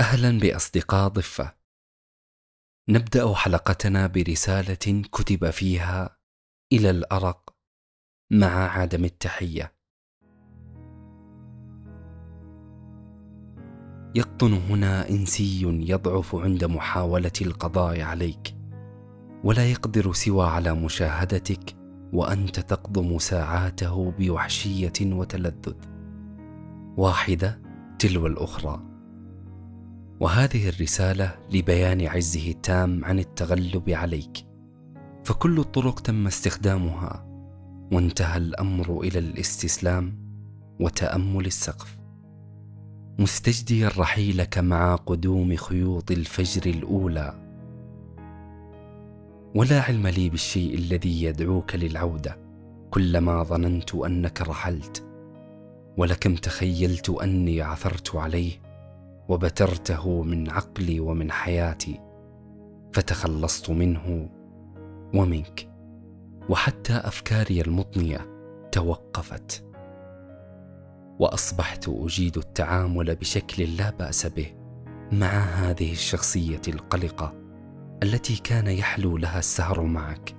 أهلا بأصدقاء ضفة. نبدأ حلقتنا برسالة كتب فيها إلى الأرق مع عدم التحية. يقطن هنا إنسي يضعف عند محاولة القضاء عليك ولا يقدر سوى على مشاهدتك وأنت تقضم ساعاته بوحشية وتلذذ. واحدة تلو الأخرى. وهذه الرسالة لبيان عزه التام عن التغلب عليك. فكل الطرق تم استخدامها وانتهى الأمر إلى الاستسلام وتأمل السقف. مستجديا رحيلك مع قدوم خيوط الفجر الأولى. ولا علم لي بالشيء الذي يدعوك للعودة كلما ظننت أنك رحلت. ولكم تخيلت أني عثرت عليه وبترته من عقلي ومن حياتي فتخلصت منه ومنك. وحتى أفكاري المطنية توقفت. وأصبحت أجيد التعامل بشكل لا بأس به مع هذه الشخصية القلقة التي كان يحلو لها السهر معك.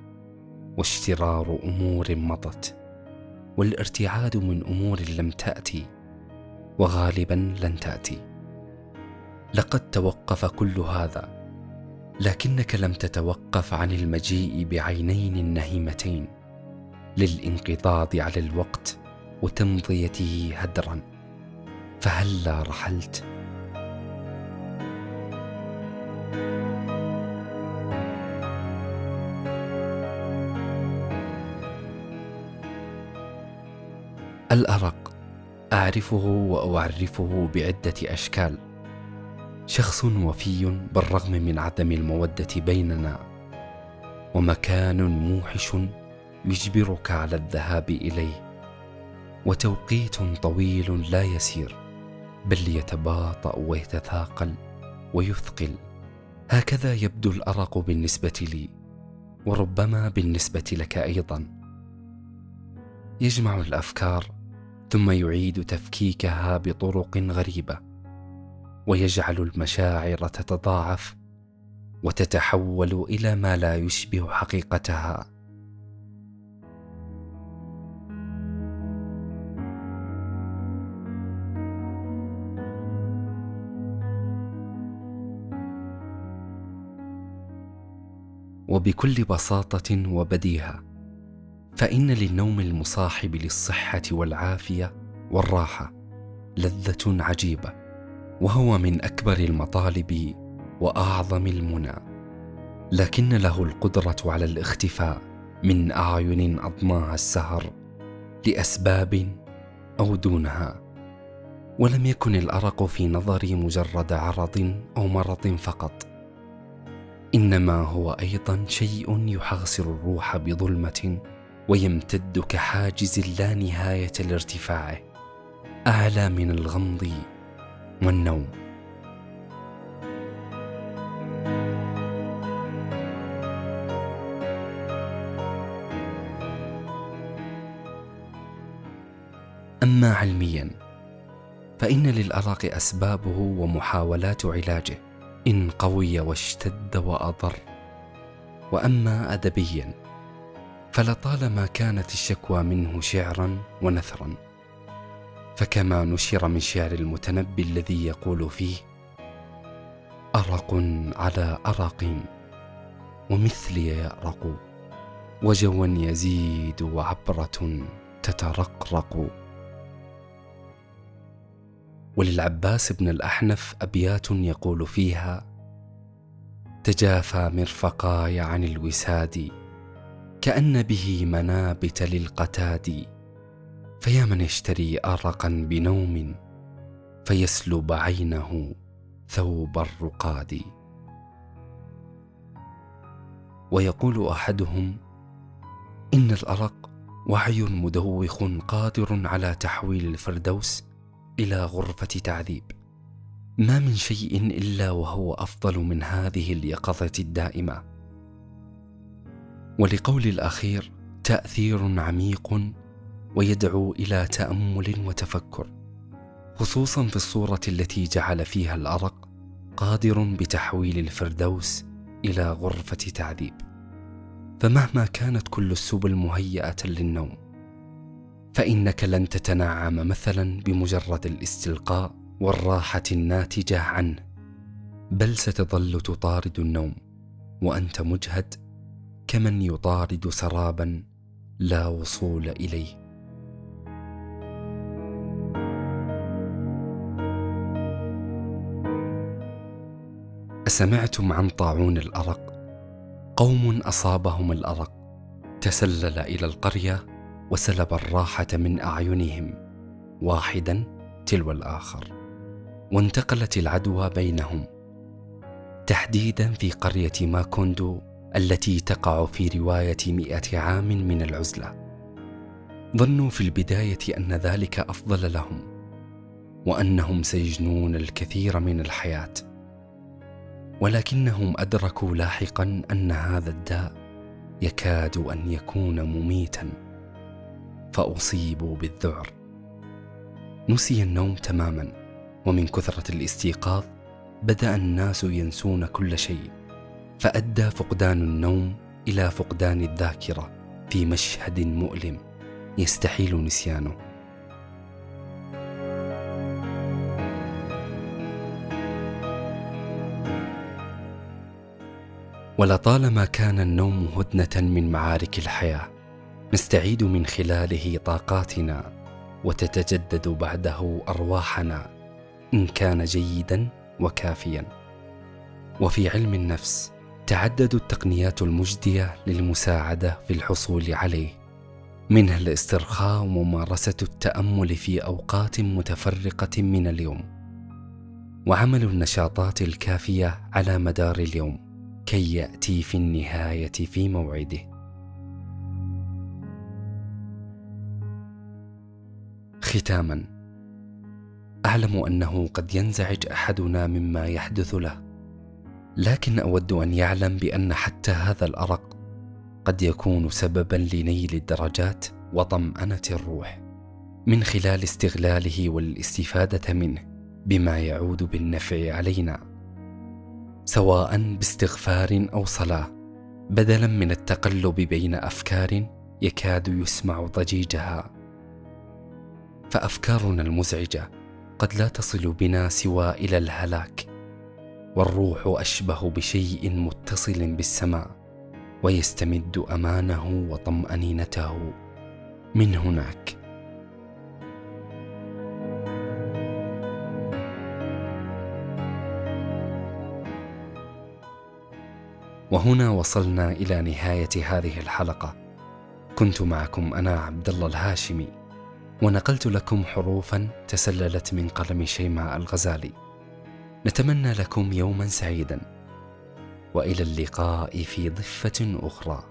واشترار أمور مضت. والارتعاد من أمور لم تأتي. وغالبا لن تأتي. لقد توقف كل هذا لكنك لم تتوقف عن المجيء بعينين النهيمتين للانقضاض على الوقت وتمضيته هدرا فهلا رحلت؟ الأرق أعرفه وأعرفه بعدة أشكال. شخص وفي بالرغم من عدم المودة بيننا ومكان موحش يجبرك على الذهاب إليه وتوقيت طويل لا يسير بل يتباطأ ويتثاقل ويثقل. هكذا يبدو الأرق بالنسبة لي وربما بالنسبة لك أيضا. يجمع الأفكار ثم يعيد تفكيكها بطرق غريبة. ويجعل المشاعر تتضاعف وتتحول إلى ما لا يشبه حقيقتها. وبكل بساطة وبديهة فإن للنوم المصاحب للصحة والعافية والراحة لذة عجيبة. وهو من أكبر المطالب وأعظم المنى لكن له القدرة على الاختفاء من أعين اضناها السهر لأسباب أو دونها. ولم يكن الأرق في نظري مجرد عرض أو مرض فقط إنما هو أيضا شيء يحغصر الروح بظلمة ويمتد كحاجز لا نهاية لارتفاعه أعلى من الغمض والنوم. أما علميا فإن للارق أسبابه ومحاولات علاجه إن قوي واشتد وأضر. وأما ادبيا فلطالما كانت الشكوى منه شعرا ونثرا. فكما نشر من شعر المتنبي الذي يقول فيه أرق على أرق ومثلي يأرق وجوا يزيد وعبرة تترقرق. وللعباس بن الأحنف أبيات يقول فيها تجافى مرفقاي عن الوساد كأن به منابت للقتاد. فيا من يشتري أرقا بنوم فيسلب عينه ثوب الرقاد. ويقول أحدهم إن الأرق وعي مدوخ قادر على تحويل الفردوس إلى غرفة تعذيب. ما من شيء إلا وهو أفضل من هذه اليقظة الدائمة. ولقول الأخير تأثير عميق ويدعو إلى تأمل وتفكر خصوصا في الصورة التي جعل فيها الأرق قادر بتحويل الفردوس إلى غرفة تعذيب. فمهما كانت كل السبل مهيئة للنوم فإنك لن تتنعم مثلا بمجرد الاستلقاء والراحة الناتجة عنه بل ستظل تطارد النوم وأنت مجهد كمن يطارد سرابا لا وصول إليه. أسمعتم عن طاعون الأرق؟ قوم أصابهم الأرق. تسلل إلى القرية وسلب الراحة من أعينهم. واحدا تلو الآخر. وانتقلت العدوى بينهم. تحديدا في قرية ماكوندو التي تقع في رواية مئة عام من العزلة. ظنوا في البداية أن ذلك أفضل لهم وأنهم سيجنون الكثير من الحياة. ولكنهم أدركوا لاحقا أن هذا الداء يكاد أن يكون مميتا فأصيبوا بالذعر. نسي النوم تماما ومن كثرة الاستيقاظ بدأ الناس ينسون كل شيء فأدى فقدان النوم إلى فقدان الذاكرة في مشهد مؤلم يستحيل نسيانه. ولطالما كان النوم هدنة من معارك الحياة نستعيد من خلاله طاقاتنا وتتجدد بعده أرواحنا إن كان جيدا وكافيا. وفي علم النفس تعدد التقنيات المجدية للمساعدة في الحصول عليه منها الاسترخاء وممارسة التأمل في أوقات متفرقة من اليوم. وعمل النشاطات الكافية على مدار اليوم. كي يأتي في النهاية في موعده. ختاما أعلم أنه قد ينزعج أحدنا مما يحدث له لكن أود أن يعلم بأن حتى هذا الأرق قد يكون سببا لنيل الدرجات وطمأنة الروح من خلال استغلاله والاستفادة منه بما يعود بالنفع علينا. سواء باستغفار أو صلاة بدلا من التقلب بين أفكار يكاد يسمع ضجيجها. فأفكارنا المزعجة قد لا تصل بنا سوى إلى الهلاك والروح أشبه بشيء متصل بالسماء ويستمد أمانه وطمأنينته. من هناك وهنا وصلنا إلى نهاية هذه الحلقة. كنت معكم أنا عبد الله الهاشمي ونقلت لكم حروفا تسللت من قلم شيماء الغزالي. نتمنى لكم يوما سعيدا وإلى اللقاء في ضفة أخرى.